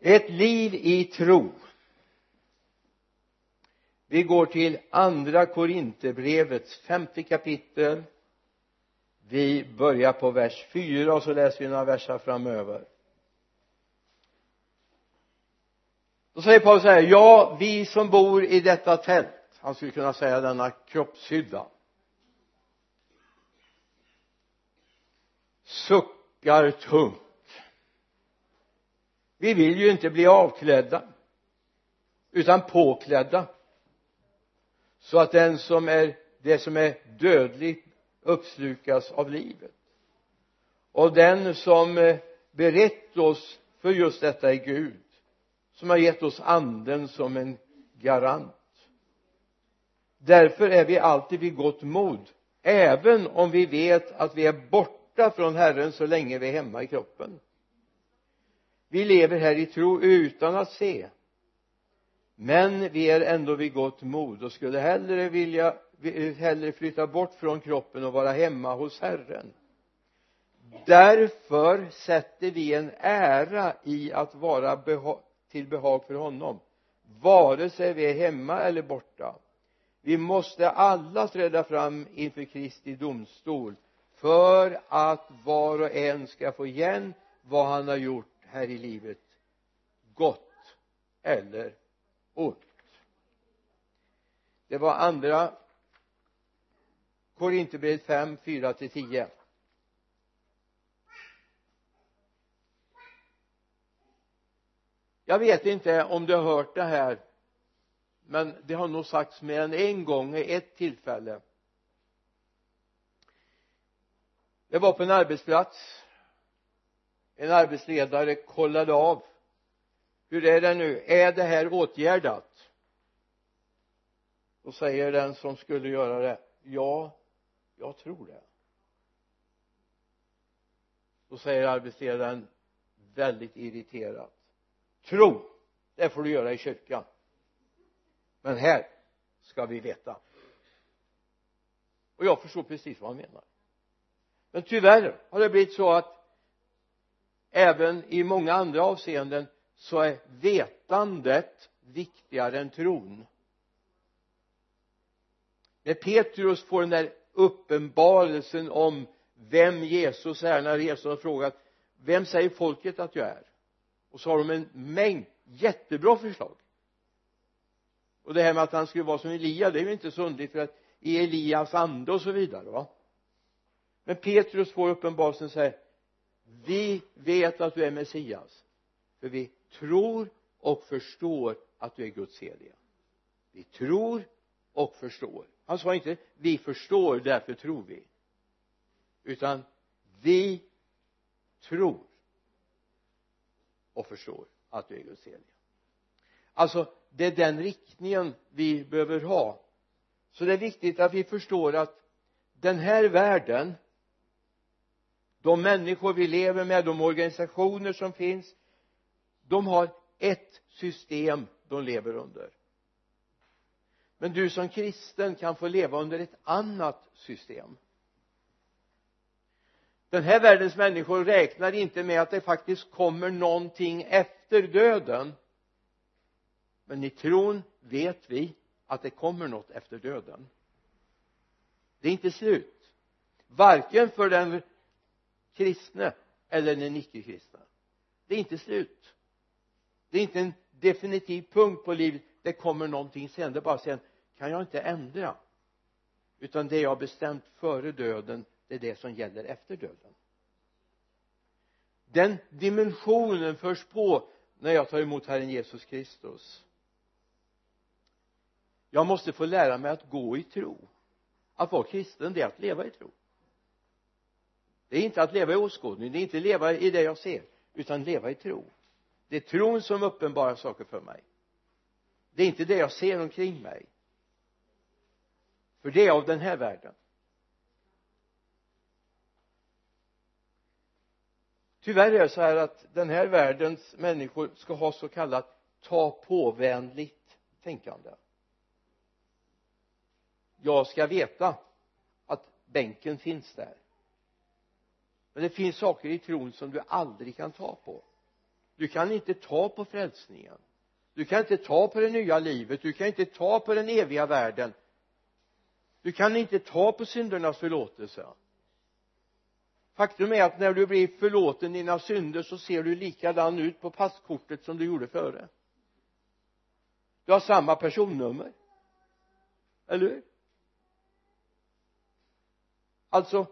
ett liv i tro. Vi går till andra korinterbrevets femte kapitel. Vi börjar på vers 4 och så läser vi några verser framöver. Då säger Paulus så här ja vi som bor i detta tält. Han skulle kunna säga denna kroppshydda. Suckar tungt vi vill ju inte bli avklädda utan påklädda. Så att den som är det som är dödligt uppslukas av livet. Och den som eh, berett oss för just detta är Gud som har gett oss anden som en garant. Därför är vi alltid vid gott mod även om vi vet att vi är borta från Herren så länge vi är hemma i kroppen vi lever här i tro utan att se. Men vi är ändå vid gott mod och skulle hellre vilja hellre flytta bort från kroppen och vara hemma hos Herren. Därför sätter vi en ära i att vara beha till behag för honom vare sig vi är hemma eller borta. Vi måste alla träda fram inför Kristi domstol för att var och en ska få igen vad han har gjort här i livet gott eller ont. Det var andra Korinthierbrevet 5, 4 till 10 jag vet inte om du har hört det här men det har nog sagts mer än en gång i ett tillfälle. Det var på en arbetsplats en arbetsledare kollade av. Hur är det nu? Är det här åtgärdat? Då säger den som skulle göra det ja jag tror det. Då säger arbetsledaren väldigt irriterat tro det får du göra i kyrkan. Men här ska vi veta. Och jag förstår precis vad han menar. Men tyvärr har det blivit så att även i många andra avseenden så är vetandet viktigare än tron. När Petrus får den där uppenbarelsen om vem Jesus är när Jesus har frågat vem säger folket att jag är? Och så har de en mängd jättebra förslag. Och det här med att han skulle vara som Elia det är ju inte så underligt för att i Elias ande och så vidare va? Men Petrus får uppenbarelsen och säger vi vet att du är Messias för vi tror och förstår att du är Guds helige vi tror och förstår. Han sa inte vi förstår därför tror vi. Utan vi tror och förstår att du är Guds helige alltså det är den riktningen vi behöver ha. Så det är viktigt att vi förstår att den här världen de människor vi lever med de organisationer som finns de har ett system de lever under. Men du som kristen kan få leva under ett annat system. Den här världens människor räknar inte med att det faktiskt kommer någonting efter döden. Men i tron vet vi att det kommer något efter döden. Det är inte slut. Varken för den kristne eller den icke-kristne det är inte slut. Det är inte en definitiv punkt på livet. Det kommer någonting sen. Det är bara sen kan jag inte ändra? Utan det jag har bestämt före döden det är det som gäller efter döden. Den dimensionen förs på när jag tar emot Herren Jesus Kristus. Jag måste få lära mig att gå i tro. Att vara kristen det är att leva i tro det är inte att leva i åskådning det är inte att leva i det jag ser utan leva i tro. Det är tron som uppenbarar saker för mig. Det är inte det jag ser omkring mig. För det är av den här världen. Tyvärr är det så här att den här världens människor ska ha så kallat ta på-vänligt tänkande. Jag ska veta att bänken finns där men det finns saker i tron som du aldrig kan ta på. Du kan inte ta på frälsningen. Du kan inte ta på det nya livet. Du kan inte ta på den eviga världen. Du kan inte ta på syndernas förlåtelse. Faktum är att när du blir förlåten dina synder så ser du likadan ut på passkortet som du gjorde före. Du har samma personnummer. Eller hur? Alltså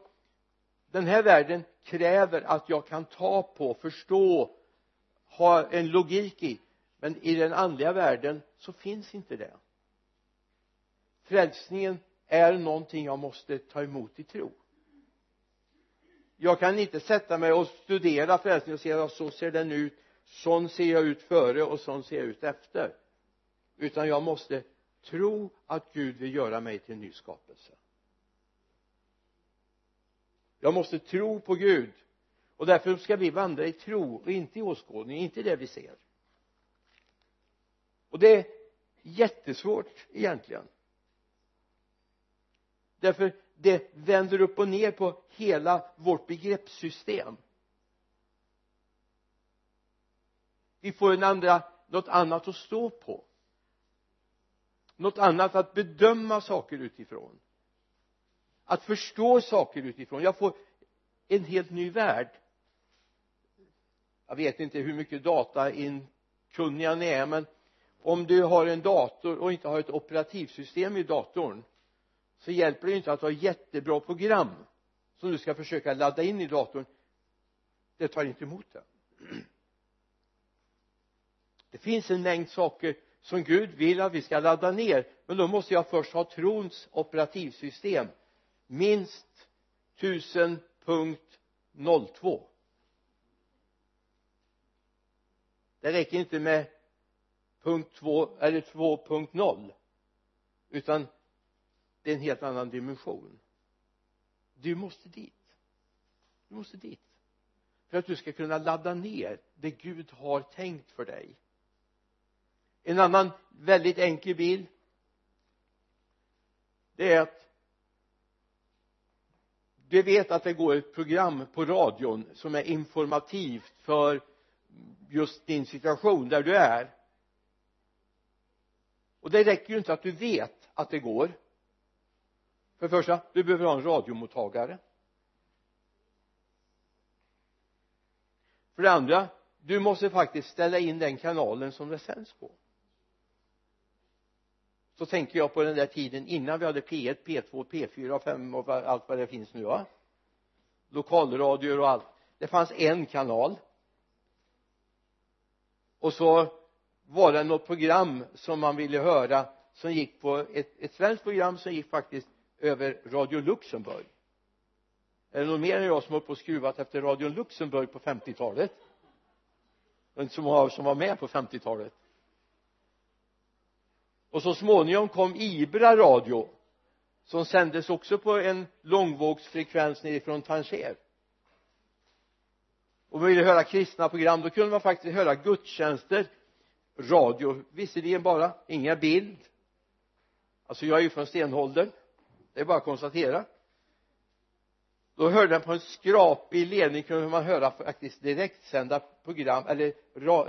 den här världen kräver att jag kan ta på, förstå ha en logik i. Men i den andliga världen så finns inte det. Frälsningen är någonting jag måste ta emot i tro. Jag kan inte sätta mig och studera frälsningen och säga så ser den ut sån ser jag ut före och sån ser jag ut efter. Utan jag måste tro att Gud vill göra mig till en ny skapelse jag måste tro på Gud. Och därför ska vi vandra i tro och inte i åskådning, inte i det vi ser. Och det är jättesvårt egentligen. Därför det vänder upp och ner på hela vårt begreppssystem. Vi får en andra, något annat att stå på. Något annat att bedöma saker utifrån att förstå saker utifrån. Jag får en helt ny värld. Jag vet inte hur mycket datainkunniga ni är men om du har en dator och inte har ett operativsystem i datorn så hjälper det inte att ha jättebra program som du ska försöka ladda in i datorn. Det tar inte emot det. Det finns en mängd saker som Gud vill att vi ska ladda ner men då måste jag först ha trons operativsystem minst 1000.02 det räcker inte med punkt 2 eller 2.0 utan det är en helt annan dimension. Du måste dit. Du måste dit. För att du ska kunna ladda ner det Gud har tänkt för dig. En annan väldigt enkel bild det är att du vet att det går ett program på radion som är informativt för just din situation där du är. Och det räcker ju inte att du vet att det går. För det första du behöver ha en radiomottagare. För det andra du måste faktiskt ställa in den kanalen som det sänds på så tänker jag på den där tiden innan vi hade P1, P2, P4, 5 och allt vad det finns nu va? Lokalradior och allt. Det fanns en kanal. Och så var det något program som man ville höra som gick på ett, ett svenskt program som gick faktiskt över Radio Luxemburg. Är det någon mer än jag som har på och skruvat efter Radio Luxemburg på 50-talet inte så många som var med på 50-talet och så småningom kom Ibra radio som sändes också på en långvågsfrekvens nerifrån Tanger och man ville höra kristna program då kunde man faktiskt höra gudstjänster radio visserligen bara inga bild. Alltså jag är ju från stenåldern det är bara att konstatera. Då hörde man på en skrapig ledning kunde man höra faktiskt direktsända program eller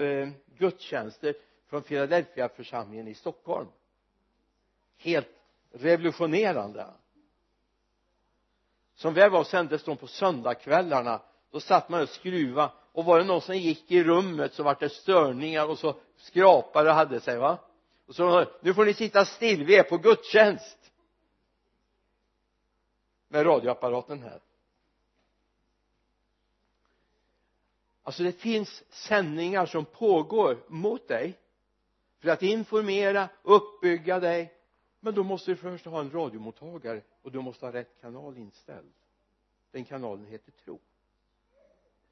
eh, gudstjänster från Philadelphia församlingen i Stockholm. Helt revolutionerande. Som väl var sändes de på söndagskvällarna. Då satt man och skruva. Och var det någon som gick i rummet så vart det störningar och så skrapade och hade sig va? Och så nu får ni sitta still vi är på gudstjänst. Med radioapparaten här. Alltså det finns sändningar som pågår mot dig för att informera, uppbygga dig. Men då måste du först ha en radiomottagare och du måste ha rätt kanal inställd. Den kanalen heter tro.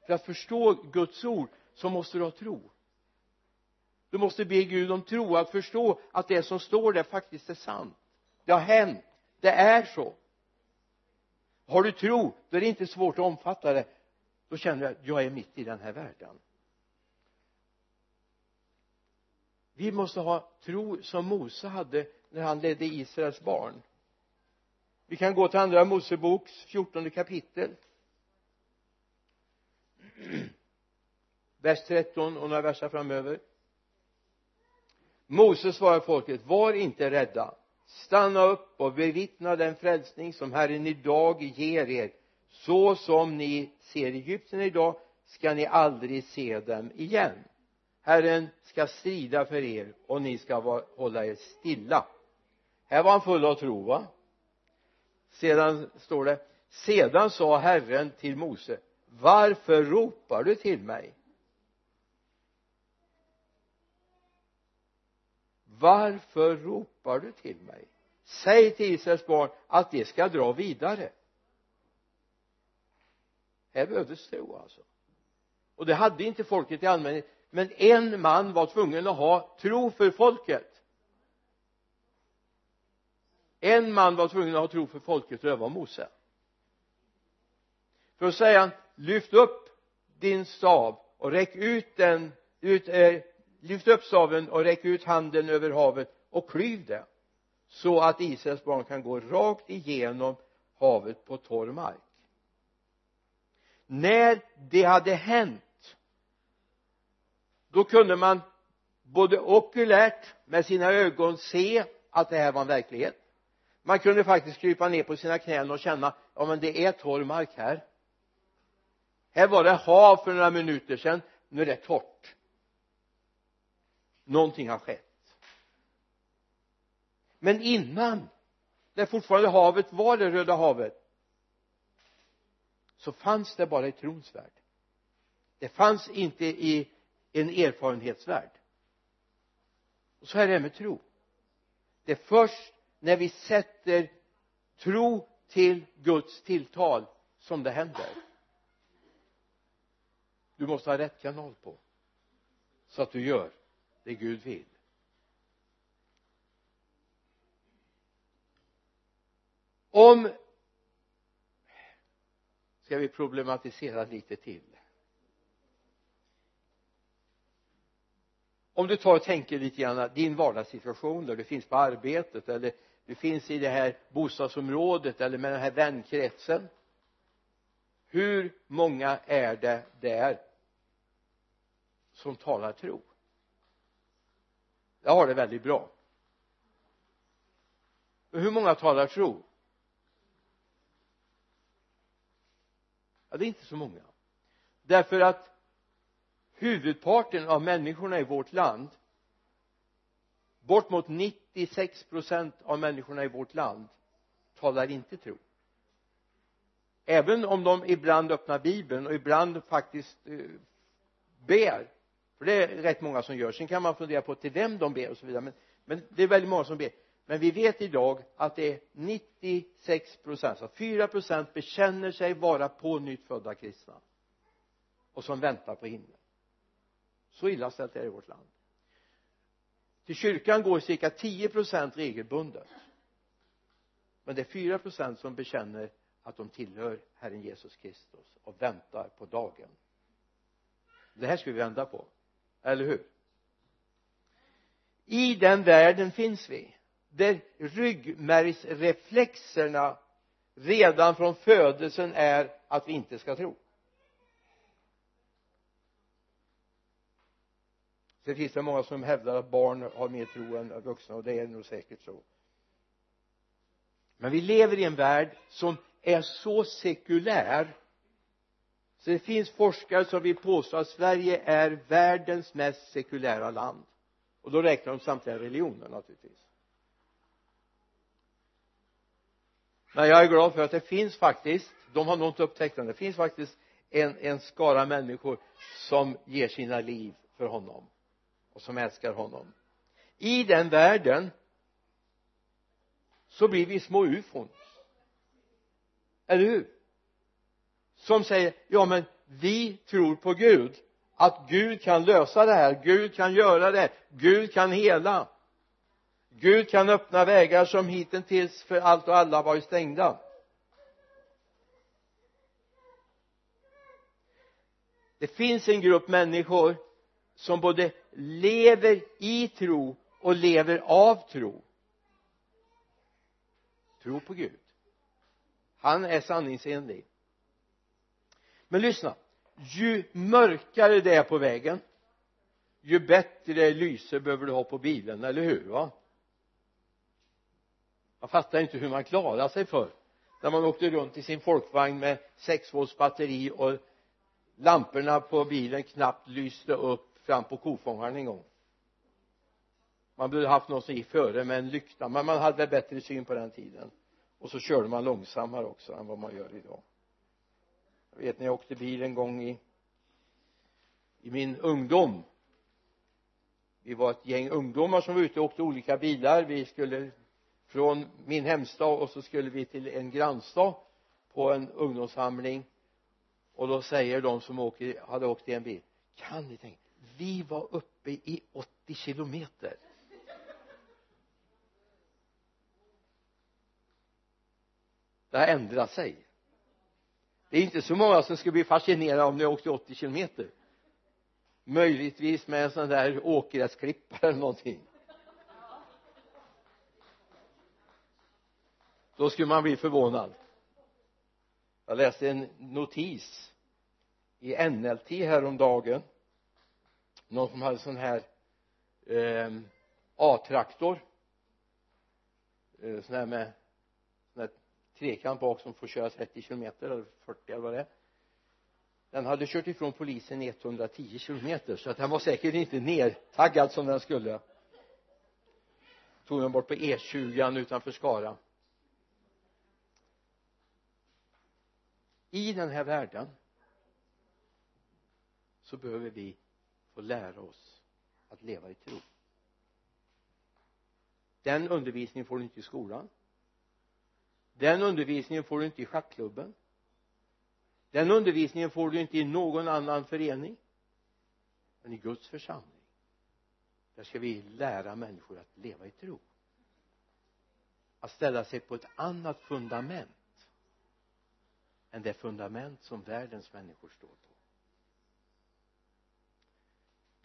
För att förstå Guds ord så måste du ha tro. Du måste be Gud om tro att förstå att det som står där faktiskt är sant. Det har hänt. Det är så. Har du tro då är det inte svårt att omfatta det. Då känner du att jag är mitt i den här världen. Vi måste ha tro som Mose hade när han ledde Israels barn. Vi kan gå till andra Moseboks fjortonde kapitel. Vers 13 och några verser framöver. Mose svarade folket var inte rädda. Stanna upp och bevittna den frälsning som Herren idag ger er. Så som ni ser Egypten idag ska ni aldrig se dem igen. Herren ska strida för er och ni ska hålla er stilla. Här var han full av tro va? Sedan står det sedan sa Herren till Mose varför ropar du till mig? Varför ropar du till mig? Säg till Israels barn att de ska dra vidare. Här behövdes tro alltså. Och det hade inte folket i allmänhet men en man var tvungen att ha tro för folket. En man var tvungen att ha tro för folket och det var Mose. För att säga lyft upp din stav och räck ut den ut, eh, lyft upp staven och räck ut handen över havet och klyv det så att Israels barn kan gå rakt igenom havet på torr mark. När det hade hänt då kunde man både okulärt med sina ögon se att det här var en verklighet. Man kunde faktiskt krypa ner på sina knän och känna ja men det är torr mark här. Här var det hav för några minuter sedan. Nu är det torrt. Någonting har skett. Men innan det fortfarande havet var det röda havet så fanns det bara i trons värld. Det fanns inte i en erfarenhetsvärld. Och så är det med tro. Det är först när vi sätter tro till Guds tilltal som det händer. Du måste ha rätt kanal på så att du gör det Gud vill. Om ska vi problematisera lite till? Om du tar och tänker lite grann din vardagssituation där du finns på arbetet eller du finns i det här bostadsområdet eller med den här vänkretsen. Hur många är det där som talar tro? Jag har det väldigt bra. Men hur många talar tro? Ja det är inte så många. Därför att huvudparten av människorna i vårt land bort mot 96 procent av människorna i vårt land talar inte tro. Även om de ibland öppnar bibeln och ibland faktiskt eh, ber för det är rätt många som gör. Sen kan man fundera på till vem de ber och så vidare men, men det är väldigt många som ber. Men vi vet idag att det är 96 procent, alltså så 4 procent bekänner sig vara på nytt födda kristna och som väntar på himlen så illa ställt är det i vårt land. Till kyrkan går cirka 10 procent regelbundet. Men det är 4 procent som bekänner att de tillhör Herren Jesus Kristus och väntar på dagen. Det här ska vi vända på. Eller hur? I den världen finns vi där ryggmärgsreflexerna redan från födelsen är att vi inte ska tro. Sen finns det många som hävdar att barn har mer tro än vuxna och det är nog säkert så. Men vi lever i en värld som är så sekulär så det finns forskare som vill påstå att Sverige är världens mest sekulära land. Och då räknar de samtliga religioner naturligtvis. Men jag är glad för att det finns faktiskt de har nog inte upptäckt det det finns faktiskt en, en skara människor som ger sina liv för honom och som älskar honom. I den världen så blir vi små ufon. Eller hur? Som säger ja men vi tror på Gud. Att Gud kan lösa det här. Gud kan göra det. Gud kan hela. Gud kan öppna vägar som hittills för allt och alla varit stängda. Det finns en grupp människor som både lever i tro och lever av tro. Tro på Gud. Han är sanningsenlig. Men lyssna. Ju mörkare det är på vägen ju bättre lyse behöver du ha på bilen, eller hur va? Jag fattar inte hur man klarar sig för när man åkte runt i sin folkvagn med 6 volts batteri och lamporna på bilen knappt lyste upp fram på kofångaren en gång. Man borde haft någon som gick före med en lykta men man hade bättre syn på den tiden. Och så körde man långsammare också än vad man gör idag. Jag vet när jag åkte bil en gång i i min ungdom. Vi var ett gäng ungdomar som var ute och åkte olika bilar. Vi skulle från min hemstad och så skulle vi till en grannstad på en ungdomssamling. Och då säger de som åker, hade åkt i en bil kan ni tänka vi var uppe i 80 kilometer. Det har ändrat sig. Det är inte så många som skulle bli fascinerade om ni åkte 80 kilometer. Möjligtvis med en sån där åkgräsklippare eller någonting. Då skulle man bli förvånad. Jag läste en notis i NLT häromdagen någon som hade sån här eh, A-traktor. Eh, sån här med sån här trekant bak som får köra 30 kilometer eller 40 eller vad det är. Den hade kört ifrån polisen 110 kilometer så att den var säkert inte nertaggad som den skulle. Tog den bort på E20 utanför Skara. I den här världen så behöver vi få lära oss att leva i tro. Den undervisningen får du inte i skolan. Den undervisningen får du inte i schackklubben. Den undervisningen får du inte i någon annan förening. Men i Guds församling där ska vi lära människor att leva i tro. Att ställa sig på ett annat fundament än det fundament som världens människor står på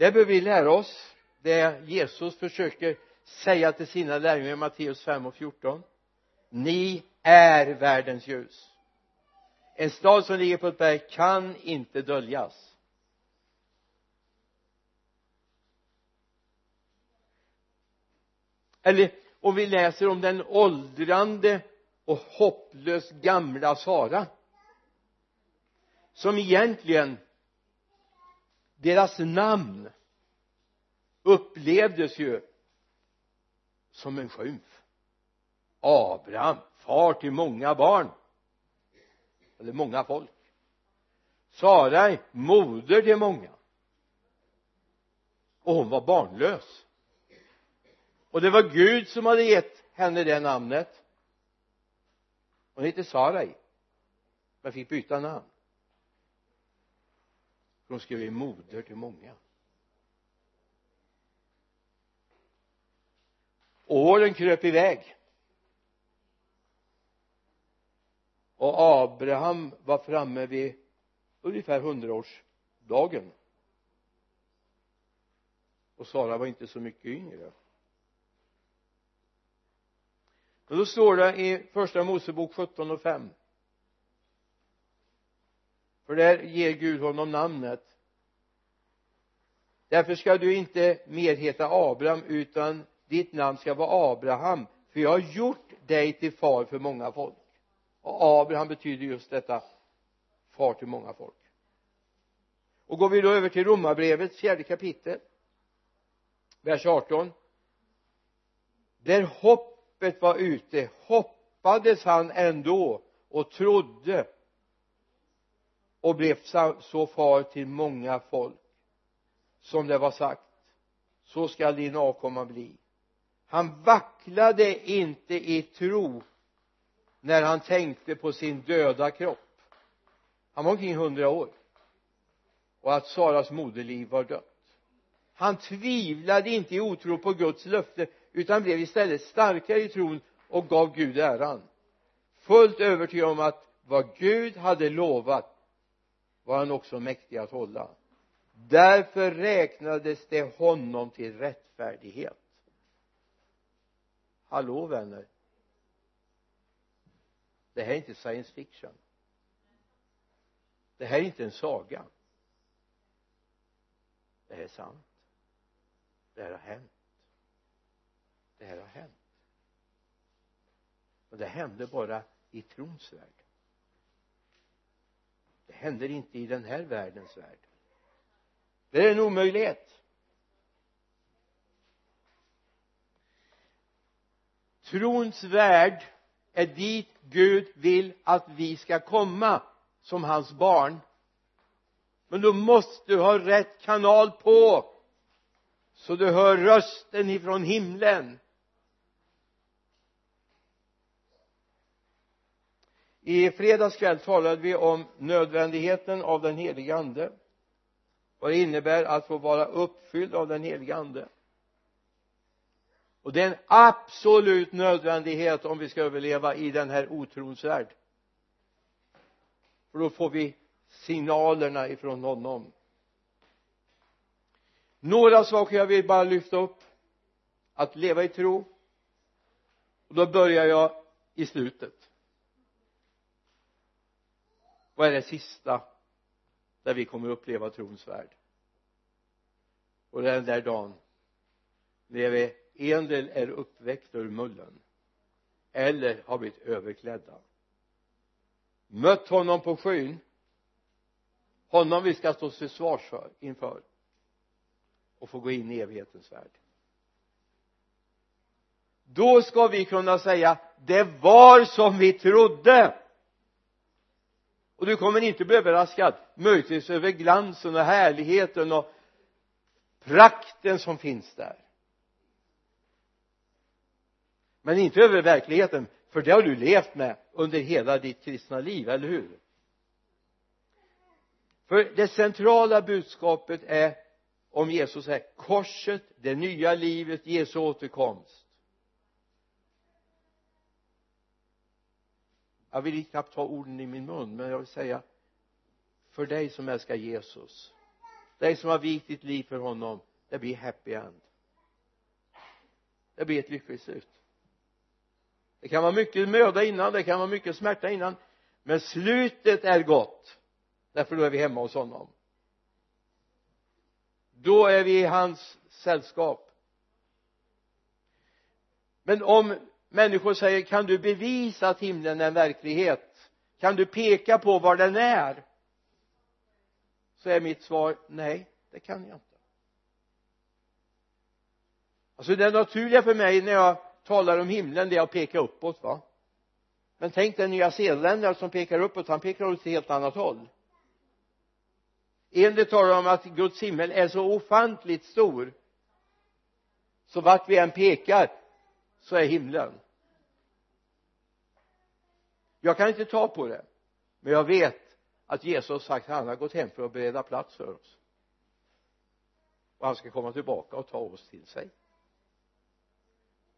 det behöver vi lära oss. Det Jesus försöker säga till sina lärjungar i Matteus 5 och 14 ni är världens ljus. En stad som ligger på ett berg kan inte döljas. Eller om vi läser om den åldrande och hopplöst gamla Sara som egentligen deras namn upplevdes ju som en skymf. Abraham far till många barn. Eller många folk. Sarai moder till många. Och hon var barnlös. Och det var Gud som hade gett henne det namnet. Hon hette Sarai men fick byta namn för hon skulle bli moder till många. Åren kröp iväg. Och Abraham var framme vid ungefär hundraårsdagen. Och Sara var inte så mycket yngre. Men då står det i första Mosebok 17 och 5 för där ger Gud honom namnet. Därför ska du inte mer heta Abraham utan ditt namn ska vara Abraham. För jag har gjort dig till far för många folk. Och Abraham betyder just detta far till många folk. Och går vi då över till Romarbrevet fjärde kapitel vers 18 där hoppet var ute hoppades han ändå och trodde och blev så far till många folk. Som det var sagt så skall din avkomma bli. Han vacklade inte i tro när han tänkte på sin döda kropp. Han var omkring hundra år och att Saras moderliv var dött. Han tvivlade inte i otro på Guds löfte utan blev istället starkare i tron och gav Gud äran. Fullt övertygad om att vad Gud hade lovat var han också mäktig att hålla. Därför räknades det honom till rättfärdighet. Hallå vänner. Det här är inte science fiction. Det här är inte en saga. Det här är sant. Det här har hänt. Det här har hänt. Och det hände bara i trons värld det händer inte i den här världens värld. Det är en omöjlighet. Trons värld är dit Gud vill att vi ska komma som hans barn. Men då måste du ha rätt kanal på så du hör rösten ifrån himlen. I fredags kväll talade vi om nödvändigheten av den heliga ande vad det innebär att få vara uppfylld av den heliga ande. Och det är en absolut nödvändighet om vi ska överleva i den här otrons värld. För då får vi signalerna ifrån honom. Några saker jag vill bara lyfta upp. Att leva i tro. Och då börjar jag i slutet vad är det sista där vi kommer uppleva trons värld? Och den där dagen när vi en del är uppväckta ur mullen eller har blivit överklädda. Mött honom på skyn honom vi ska stå till svars för inför och få gå in i evighetens värld. Då ska vi kunna säga det var som vi trodde och du kommer inte bli överraskad. Möjligtvis över glansen och härligheten och prakten som finns där. Men inte över verkligheten för det har du levt med under hela ditt kristna liv, eller hur? För det centrala budskapet är om Jesus är korset, det nya livet, Jesu återkomst. Jag vill knappt ta orden i min mun men jag vill säga för dig som älskar Jesus dig som har vikt ditt liv för honom det blir happy end. Det blir ett lyckligt slut. Det kan vara mycket möda innan det kan vara mycket smärta innan men slutet är gott. Därför då är vi hemma hos honom. Då är vi i hans sällskap. Men om människor säger kan du bevisa att himlen är en verklighet? Kan du peka på var den är? Så är mitt svar nej det kan jag inte. Alltså det naturliga för mig när jag talar om himlen det är att peka uppåt va? Men tänk den nya zeeländare som pekar uppåt han pekar åt ett helt annat håll. En del talar om att Guds himmel är så ofantligt stor så vart vi än pekar så är himlen. Jag kan inte ta på det men jag vet att Jesus har sagt att han har gått hem för att bereda plats för oss. Och han ska komma tillbaka och ta oss till sig.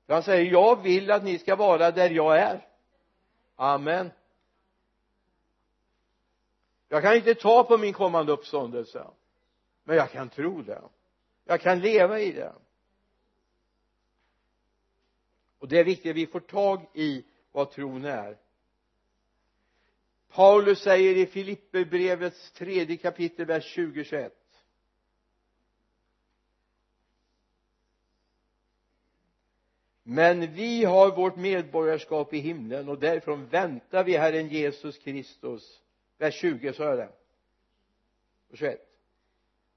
För han säger jag vill att ni ska vara där jag är. Amen. Jag kan inte ta på min kommande uppståndelse men jag kan tro det. Jag kan leva i det och det är viktigt att vi får tag i vad tron är. Paulus säger i Filipperbrevets tredje kapitel vers 20-21 men vi har vårt medborgarskap i himlen och därifrån väntar vi Herren Jesus Kristus. Vers 20 så är det. Vers 21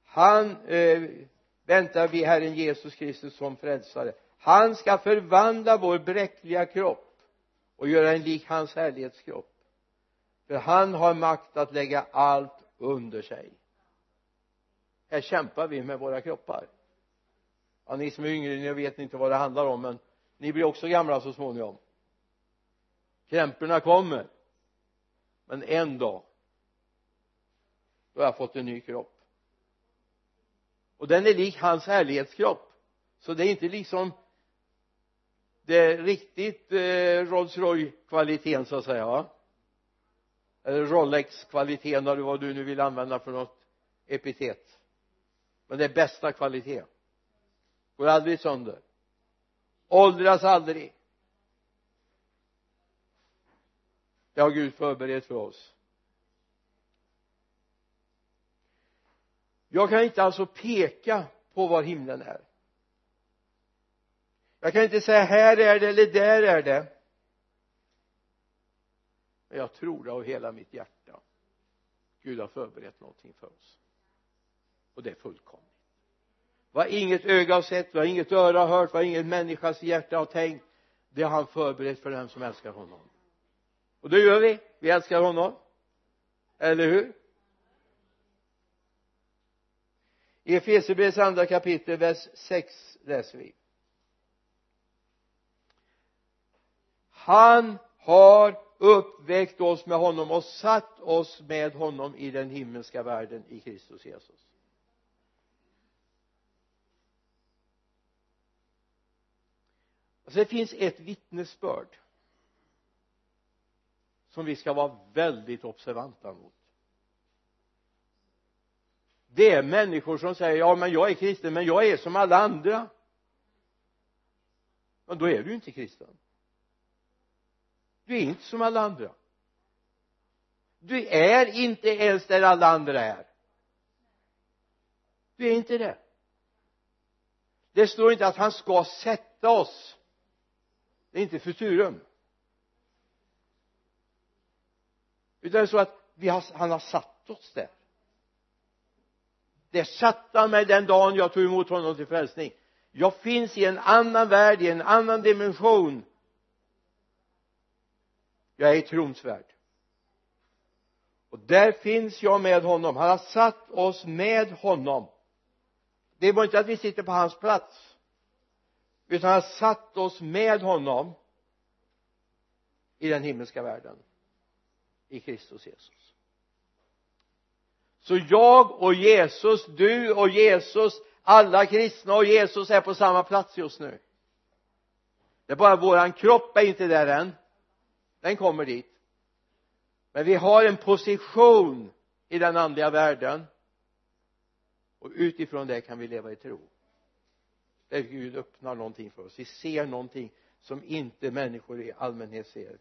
han eh, väntar vi Herren Jesus Kristus som frälsare han ska förvandla vår bräckliga kropp och göra en lik hans härlighetskropp. För han har makt att lägga allt under sig. Här kämpar vi med våra kroppar. Ja ni som är yngre ni vet inte vad det handlar om men ni blir också gamla så småningom. Krämporna kommer men en dag då har jag fått en ny kropp. Och den är lik hans härlighetskropp. Så det är inte liksom det är riktigt eh, Rolls Royce kvaliteten så att säga va? Eller Rolex kvaliteten eller vad du nu vill använda för något epitet. Men det är bästa kvalitet. Går aldrig sönder. Åldras aldrig. Det har Gud förberett för oss. Jag kan inte alltså peka på var himlen är jag kan inte säga här är det eller där är det. Men jag tror det av hela mitt hjärta. Gud har förberett någonting för oss. Och det är fullkomligt. Vad inget öga har sett, vad inget öra har hört, vad inget människas hjärta har tänkt. Det har han förberett för den som älskar honom. Och det gör vi, vi älskar honom. Eller hur? I Efesierbrevets andra kapitel vers 6 läser vi. Han har uppväckt oss med honom och satt oss med honom i den himmelska världen i Kristus Jesus. Alltså det finns ett vittnesbörd som vi ska vara väldigt observanta mot. Det är människor som säger ja men jag är kristen men jag är som alla andra. Men då är du inte kristen du är inte som alla andra. Du är inte ens där alla andra är. Du är inte det. Det står inte att han ska sätta oss. Det är inte futurum. Utan det är så att vi har, han har satt oss där. Det satte han mig den dagen jag tog emot honom till frälsning. Jag finns i en annan värld, i en annan dimension jag är i trons värld och där finns jag med honom. Han har satt oss med honom. Det var inte att vi sitter på hans plats utan han har satt oss med honom i den himmelska världen i Kristus Jesus. Så jag och Jesus, du och Jesus alla kristna och Jesus är på samma plats just nu. Det är bara våran kropp är inte där än den kommer dit. Men vi har en position i den andliga världen. Och utifrån det kan vi leva i tro. Där Gud öppnar någonting för oss. Vi ser någonting som inte människor i allmänhet ser.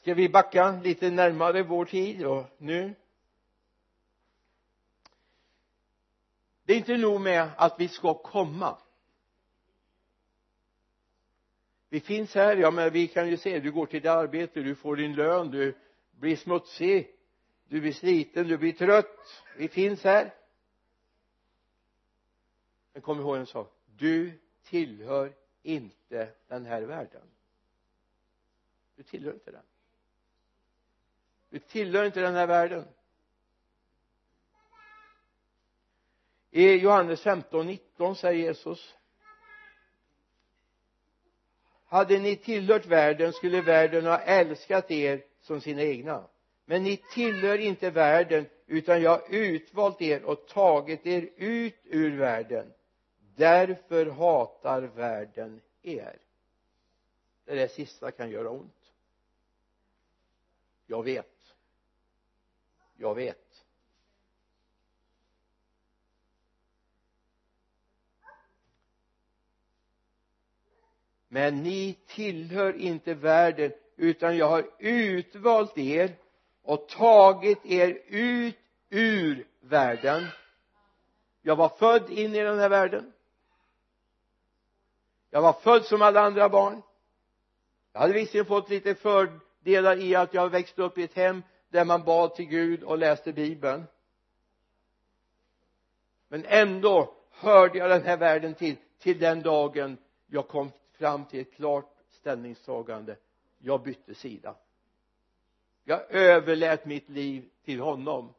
Ska vi backa lite närmare vår tid och nu? Det är inte nog med att vi ska komma. Vi finns här, ja men vi kan ju se, du går till ditt arbete, du får din lön, du blir smutsig du blir sliten, du blir trött. Vi finns här. Men kom ihåg en sak du tillhör inte den här världen. Du tillhör inte den. Du tillhör inte den här världen. I Johannes 15, 19 säger Jesus hade ni tillhört världen skulle världen ha älskat er som sina egna. Men ni tillhör inte världen utan jag har utvalt er och tagit er ut ur världen. Därför hatar världen er. Det där sista kan göra ont. Jag vet. Jag vet. Men ni tillhör inte världen utan jag har utvalt er och tagit er ut ur världen. Jag var född in i den här världen. Jag var född som alla andra barn. Jag hade visserligen fått lite fördelar i att jag växte upp i ett hem där man bad till Gud och läste bibeln. Men ändå hörde jag den här världen till till den dagen jag kom fram till ett klart ställningstagande. Jag bytte sida. Jag överlät mitt liv till honom.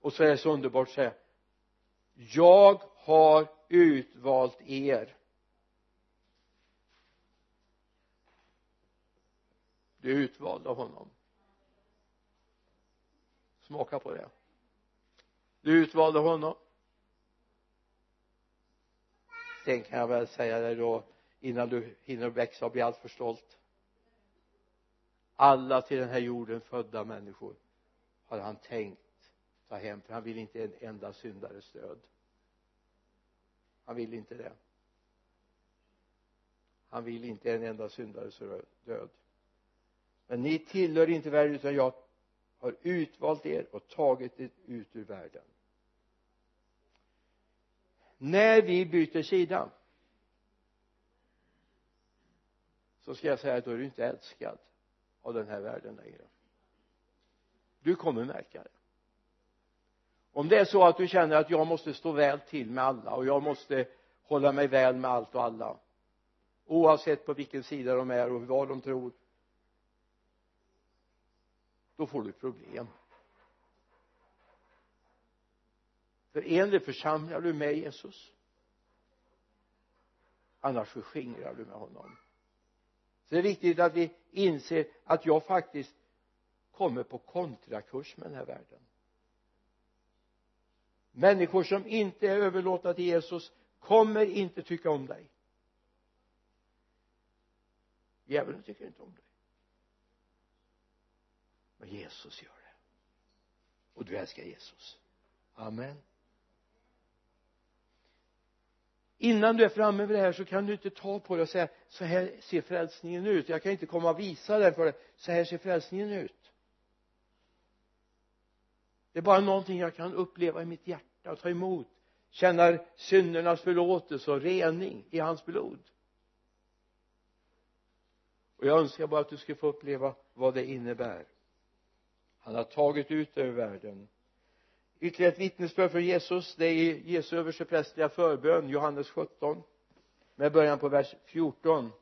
Och så är det så underbart att säga jag har utvalt er. Du är utvald av honom. Smaka på det. Du är utvald av honom sen kan jag väl säga det då innan du hinner växa och bli alltför stolt? Alla till den här jorden födda människor har han tänkt ta hem för han vill inte en enda syndares död. Han vill inte det. Han vill inte en enda syndares död. Men ni tillhör inte världen utan jag har utvalt er och tagit er ut ur världen när vi byter sida så ska jag säga att då är du inte älskad av den här världen längre. Du kommer märka det. Om det är så att du känner att jag måste stå väl till med alla och jag måste hålla mig väl med allt och alla oavsett på vilken sida de är och vad de tror då får du problem. För en församlar du med Jesus. Annars förskingrar du med honom. Så det är viktigt att vi inser att jag faktiskt kommer på kontrakurs med den här världen. Människor som inte är överlåtna till Jesus kommer inte tycka om dig. Djävulen tycker inte om dig. Men Jesus gör det. Och du älskar Jesus. Amen. Innan du är framme vid det här så kan du inte ta på det och säga så här ser frälsningen ut. Jag kan inte komma och visa den för dig så här ser frälsningen ut. Det är bara någonting jag kan uppleva i mitt hjärta och ta emot. Känna syndernas förlåtelse och rening i hans blod. Och jag önskar bara att du ska få uppleva vad det innebär. Han har tagit ut över världen ytterligare ett vittnesbörd från Jesus. Det är Jesu översteprästerliga förbön Johannes 17 med början på vers 14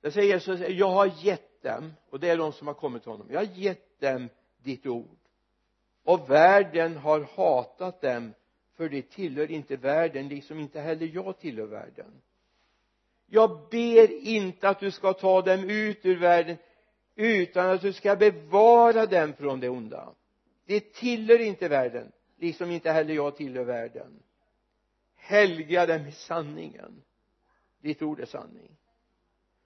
där säger Jesus jag har gett dem och det är de som har kommit till honom jag har gett dem ditt ord. Och världen har hatat dem för de tillhör inte världen liksom inte heller jag tillhör världen. Jag ber inte att du ska ta dem ut ur världen utan att du ska bevara den från det onda. Det tillhör inte världen liksom inte heller jag tillhör världen. Helga dem i sanningen. Ditt ord är sanning.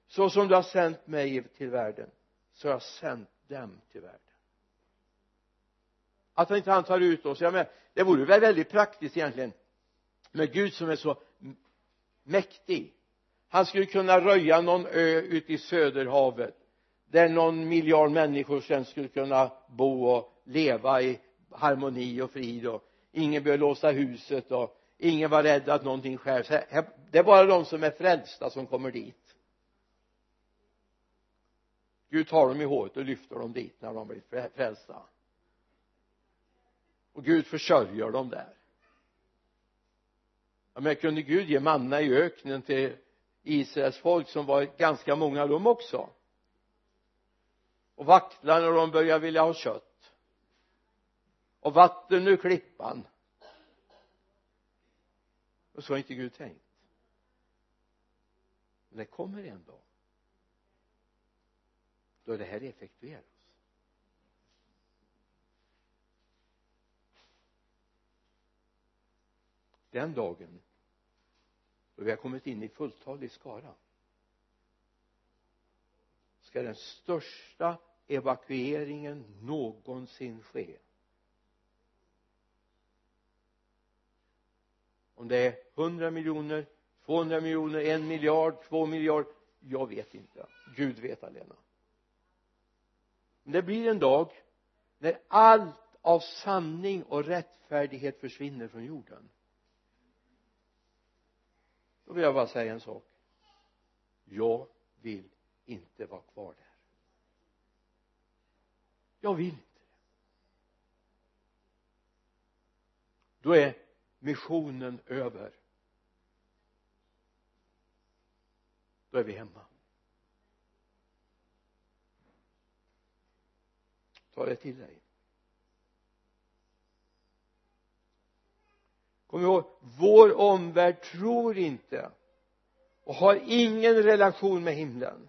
Så som du har sänt mig till världen så har jag sänt dem till världen. Att han inte han tar ut oss, ja men det vore väl väldigt praktiskt egentligen. Med Gud som är så mäktig han skulle kunna röja någon ö ute i söderhavet där någon miljard människor sen skulle kunna bo och leva i harmoni och frid och ingen behöver låsa huset och ingen var rädd att någonting skärs. Det är bara de som är frälsta som kommer dit. Gud tar dem i håret och lyfter dem dit när de blir frälsta. Och Gud försörjer dem där. Ja men kunde Gud ge manna i öknen till Israels folk som var ganska många de också? Och vaktlarna när de börjar vilja ha kött. Och vatten ur klippan. Och så har inte Gud tänkt. Men det kommer en dag. Då det här effektueras den dagen då vi har kommit in i fulltalig skara ska den största evakueringen någonsin ske om det är hundra miljoner tvåhundra miljoner en miljard två miljarder jag vet inte. Gud vet allena men det blir en dag när allt av sanning och rättfärdighet försvinner från jorden. Då vill jag bara säga en sak. Jag vill inte vara kvar där jag vill inte det. Då är missionen över. Då är vi hemma. Ta det till dig. Kom ihåg vår omvärld tror inte och har ingen relation med himlen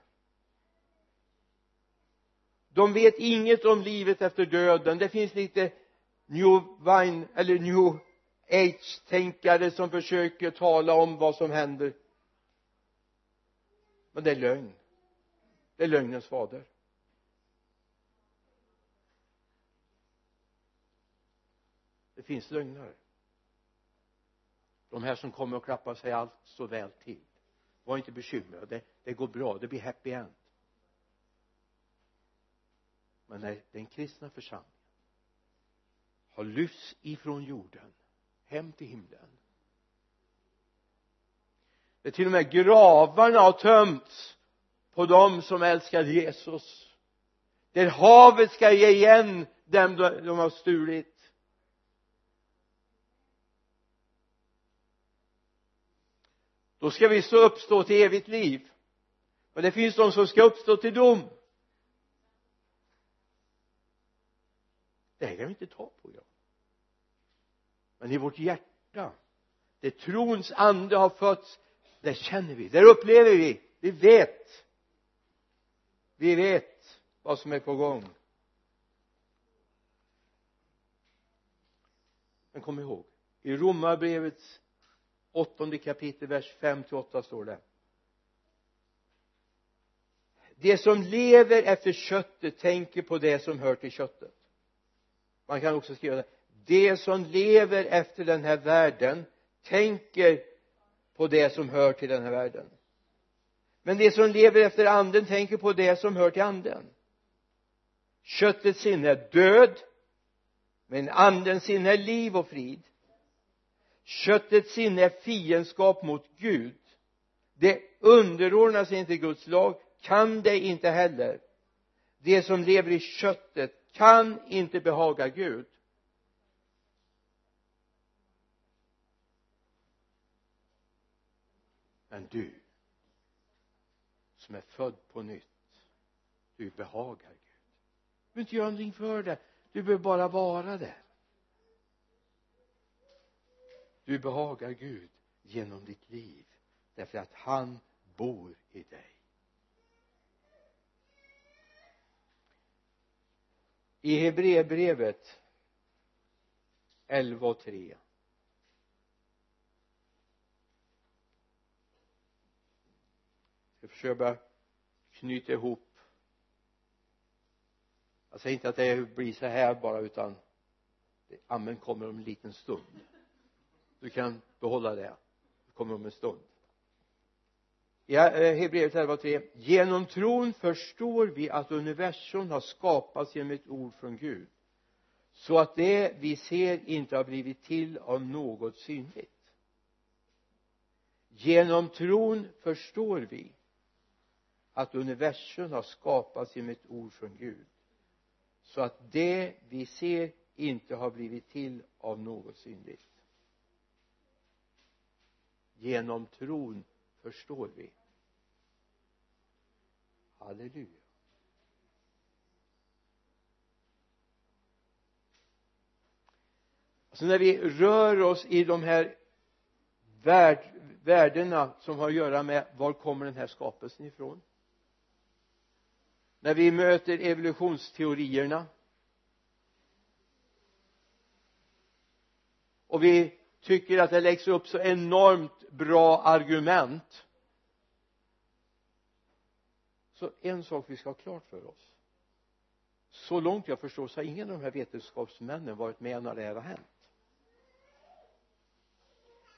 de vet inget om livet efter döden. Det finns lite new vine eller new age tänkare som försöker tala om vad som händer. Men det är lögn. Det är lögnens fader. Det finns lögnare de här som kommer och klappar sig allt så väl till. Var inte bekymrade. Det går bra, det blir happy end men när den kristna församlingen har lyfts ifrån jorden hem till himlen det till och med gravarna har tömts på dem som älskar Jesus där havet ska ge igen dem de har stulit då ska vi så uppstå till evigt liv. Men det finns de som ska uppstå till dom. Det här kan vi inte ta på idag men i vårt hjärta där trons ande har fötts där känner vi, där upplever vi, vi vet. Vi vet vad som är på gång. Men kom ihåg i romarbrevets åttonde kapitel vers 5 till 8 står det. De som lever efter köttet tänker på det som hör till köttet man kan också skriva det. De som lever efter den här världen tänker på det som hör till den här världen. Men de som lever efter anden tänker på det som hör till anden. Köttets sinne är död men andens sinne är liv och frid. Köttets sinne är fiendskap mot Gud. Det underordnar sig inte Guds lag kan det inte heller. De som lever i köttet kan inte behaga Gud. Men du som är född på nytt du behagar Gud. Du behöver inte göra någonting för det. Du behöver bara vara där. Du behagar Gud genom ditt liv därför att han bor i dig. I Hebreerbrevet 11 och 3 jag försöker knyta ihop. Jag säger inte att det blir så här bara utan amen kommer om en liten stund. Du kan behålla det. Det kommer om en stund i eh, Hebreerbrevet 11.3 genom tron förstår vi att universum har skapats genom ett ord från Gud så att det vi ser inte har blivit till av något synligt. Genom tron förstår vi att universum har skapats genom ett ord från Gud så att det vi ser inte har blivit till av något synligt. Genom tron förstår vi halleluja. Alltså när vi rör oss i de här värld, värdena som har att göra med var kommer den här skapelsen ifrån? När vi möter evolutionsteorierna och vi tycker att det läggs upp så enormt bra argument så en sak vi ska ha klart för oss. Så långt jag förstår så har ingen av de här vetenskapsmännen varit med när det här har hänt.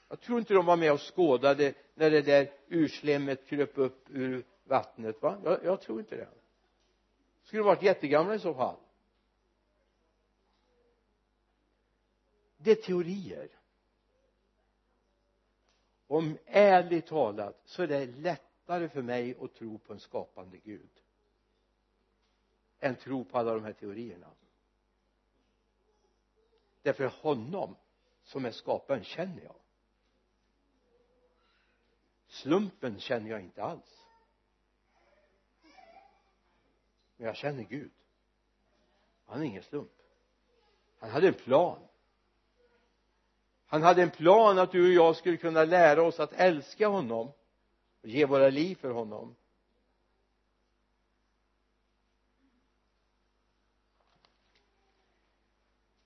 Jag tror inte de var med och skådade när det där urslemmet kröp upp ur vattnet va? Jag, jag tror inte det. Skulle varit jättegamla i så fall. Det är teorier. Om ärligt talat så är det lätt lättare för mig att tro på en skapande Gud än tro på alla de här teorierna. Därför honom som är skaparen känner jag. Slumpen känner jag inte alls. Men jag känner Gud. Han är ingen slump. Han hade en plan. Han hade en plan att du och jag skulle kunna lära oss att älska honom och ge våra liv för honom.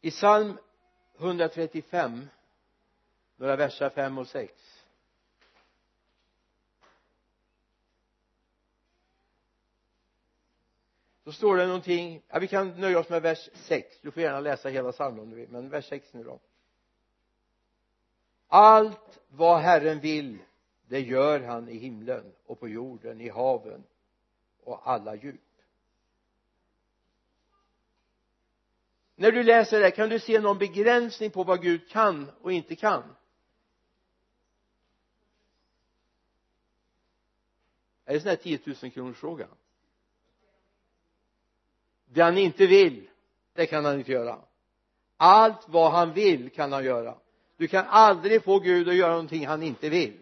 I psalm 135 några verser 5 och 6 då står det någonting ja vi kan nöja oss med vers 6 du får gärna läsa hela psalmen om du vill men vers 6 nu då. Allt vad Herren vill det gör han i himlen och på jorden, i haven och alla djup. När du läser det kan du se någon begränsning på vad Gud kan och inte kan. Är det sån här 10 000 kronors fråga det han inte vill det kan han inte göra. Allt vad han vill kan han göra. Du kan aldrig få Gud att göra någonting han inte vill.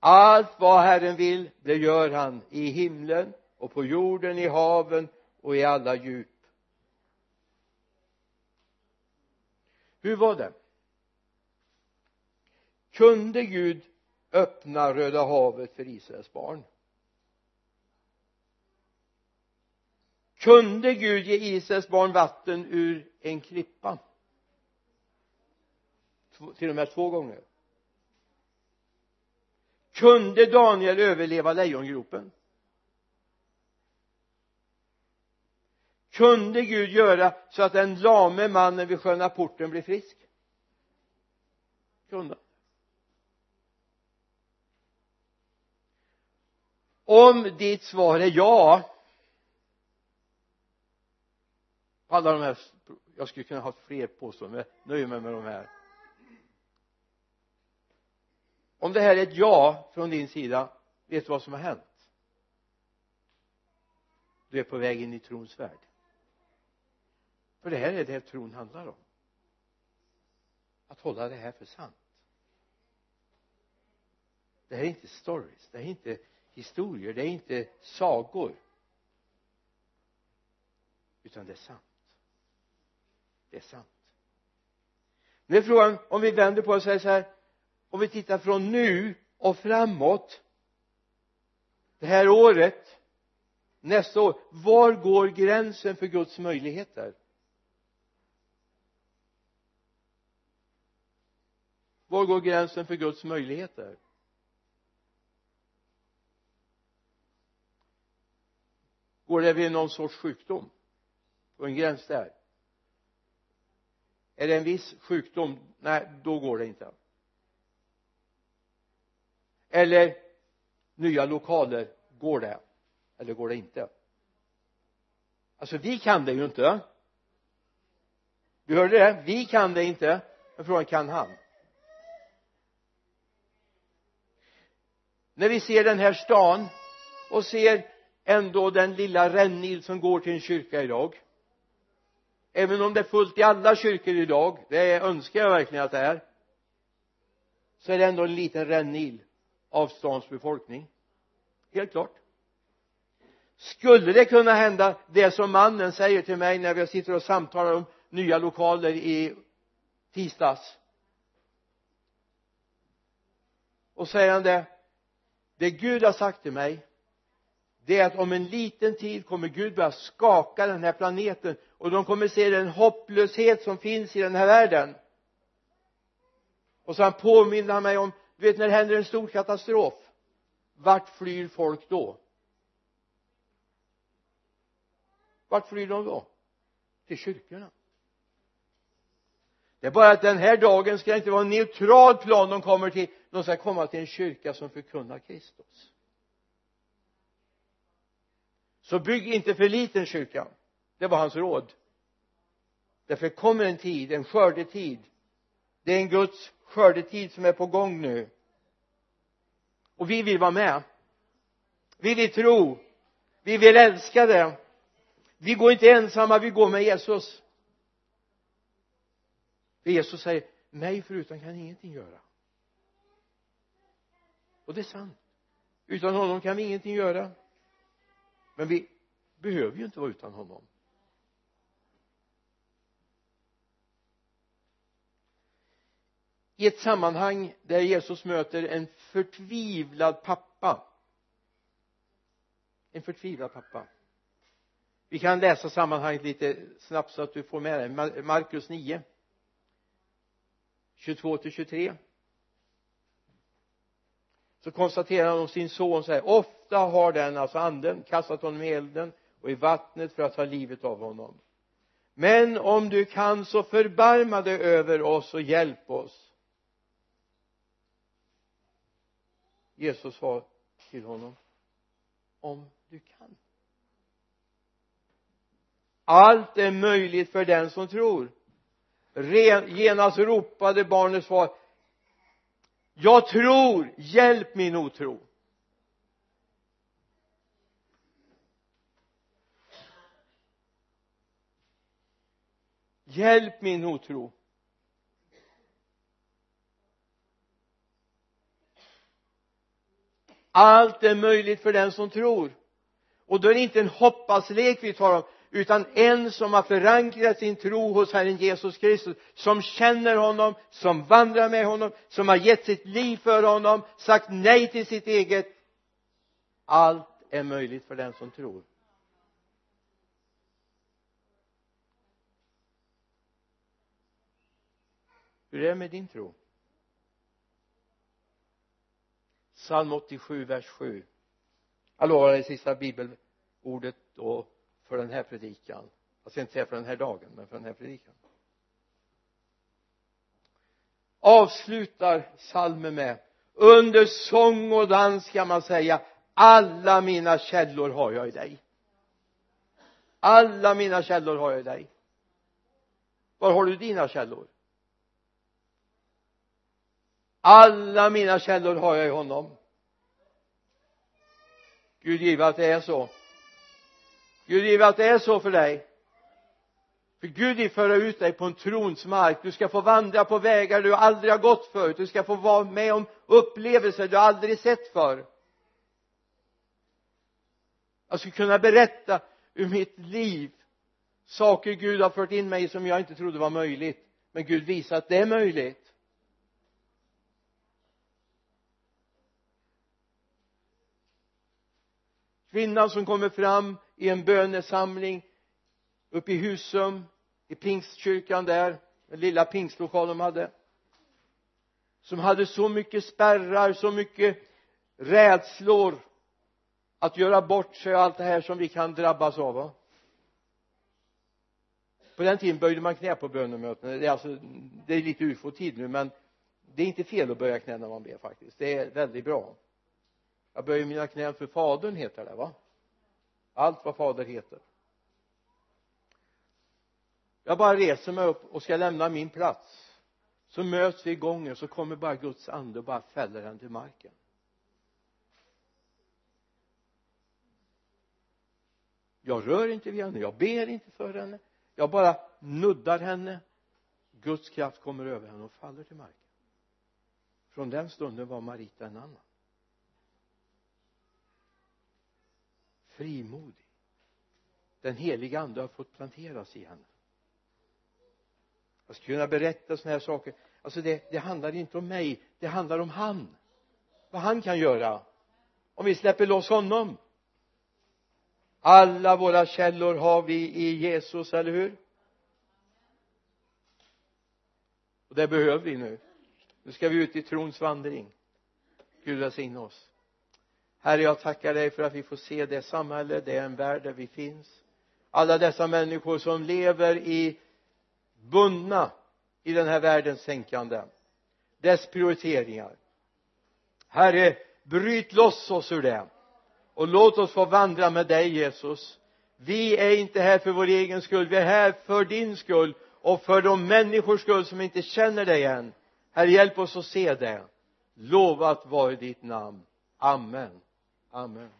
Allt vad Herren vill det gör han i himlen och på jorden, i haven och i alla djup. Hur var det? Kunde Gud öppna Röda havet för Israels barn? Kunde Gud ge Israels barn vatten ur en klippa? Till och med två gånger kunde Daniel överleva lejongropen? Kunde Gud göra så att den lame mannen vid sköna porten blev frisk? Kunde. Om ditt svar är ja alla de här jag skulle kunna ha fler påståenden men nöjer mig med de här om det här är ett ja från din sida vet du vad som har hänt? Du är på väg in i trons värld. För det här är det tron handlar om. Att hålla det här för sant. Det här är inte stories det här är inte historier det är inte sagor. Utan det är sant. Det är sant. Nu är frågan om vi vänder på och säger så här om vi tittar från nu och framåt det här året nästa år var går gränsen för Guds möjligheter? Var går gränsen för Guds möjligheter? Går det vid någon sorts sjukdom? Och en gräns där? Är det en viss sjukdom? Nej då går det inte eller nya lokaler går det? Eller går det inte? Alltså vi kan det ju inte. Du hörde det? Vi kan det inte. Men frågan kan han? När vi ser den här stan och ser ändå den lilla rännil som går till en kyrka idag även om det är fullt i alla kyrkor idag det önskar jag verkligen att det är så är det ändå en liten rännil av stans befolkning. Helt klart. Skulle det kunna hända det som mannen säger till mig när vi sitter och samtalar om nya lokaler i tisdags? Och säger han det det Gud har sagt till mig det är att om en liten tid kommer Gud börja skaka den här planeten och de kommer se den hopplöshet som finns i den här världen. Och så han mig om du vet när det händer en stor katastrof vart flyr folk då? Vart flyr de då? Till kyrkorna. Det är bara att den här dagen ska inte vara en neutral plan de kommer till. De ska komma till en kyrka som förkunnar Kristus. Så bygg inte för liten kyrka. Det var hans råd. Därför kommer en tid, en skördetid det är en Guds skördetid som är på gång nu. Och vi vill vara med. Vi vill tro. Vi vill älska det. Vi går inte ensamma, vi går med Jesus. För Jesus säger mig förutan kan ingenting göra. Och det är sant. Utan honom kan vi ingenting göra. Men vi behöver ju inte vara utan honom. I ett sammanhang där Jesus möter en förtvivlad pappa. En förtvivlad pappa. Vi kan läsa sammanhanget lite snabbt så att du får med dig. Markus 9 22 till 23 så konstaterar han om sin son så här ofta har den alltså anden kastat honom i elden och i vattnet för att ta livet av honom. Men om du kan så förbarma dig över oss och hjälp oss. Jesus sa till honom. Om du kan. Allt är möjligt för den som tror. Genast ropade barnets far jag tror hjälp min otro. Hjälp min otro. Allt är möjligt för den som tror. Och då är det inte en hoppaslek vi talar om utan en som har förankrat sin tro hos Herren Jesus Kristus som känner honom, som vandrar med honom, som har gett sitt liv för honom, sagt nej till sitt eget. Allt är möjligt för den som tror. Hur är det med din tro? Psalm 87 vers 7 jag lovar det sista bibelordet då för den här predikan. Jag ska inte säga för den här dagen men för den här predikan. Avslutar salmen med under sång och dans kan man säga alla mina källor har jag i dig. Alla mina källor har jag i dig. Var har du dina källor? Alla mina källor har jag i honom. Gud give att det är så. Gud give att det är så för dig. För Gud vill föra ut dig på en trons mark. Du ska få vandra på vägar du aldrig har gått förut. Du ska få vara med om upplevelser du aldrig sett förr. Jag skulle kunna berätta ur mitt liv saker Gud har fört in mig som jag inte trodde var möjligt. Men Gud visar att det är möjligt. Kvinnan som kommer fram i en bönesamling uppe i Husum i pingstkyrkan där den lilla pingstlokal de hade som hade så mycket spärrar, så mycket rädslor att göra bort sig och allt det här som vi kan drabbas av va? på den tiden böjde man knä på bönemöten det är alltså det är lite ufo-tid nu men det är inte fel att böja knä när man ber faktiskt. Det är väldigt bra jag böjer mina knän för fadern heter det va? Allt vad fader heter. Jag bara reser mig upp och ska lämna min plats. Så möts vi i gången så kommer bara Guds ande och bara fäller den till marken. Jag rör inte vid henne, jag ber inte för henne. Jag bara nuddar henne. Guds kraft kommer över henne och faller till marken. Från den stunden var Marita en annan. Frimodig. Den heliga ande har fått planteras i henne. Jag skulle kunna berätta sådana här saker. Alltså det, det handlar inte om mig det handlar om han. Vad han kan göra. Om vi släpper loss honom. Alla våra källor har vi i Jesus, eller hur? Och det behöver vi nu. Nu ska vi ut i trons vandring. Gud välsigne oss herre jag tackar dig för att vi får se det samhälle, det är en värld där vi finns. Alla dessa människor som lever i bundna i den här världens tänkande dess prioriteringar. Herre bryt loss oss ur det och låt oss få vandra med dig Jesus. Vi är inte här för vår egen skull vi är här för din skull och för de människors skull som inte känner dig än. Herre hjälp oss att se det. Lovat vare ditt namn. Amen. Amen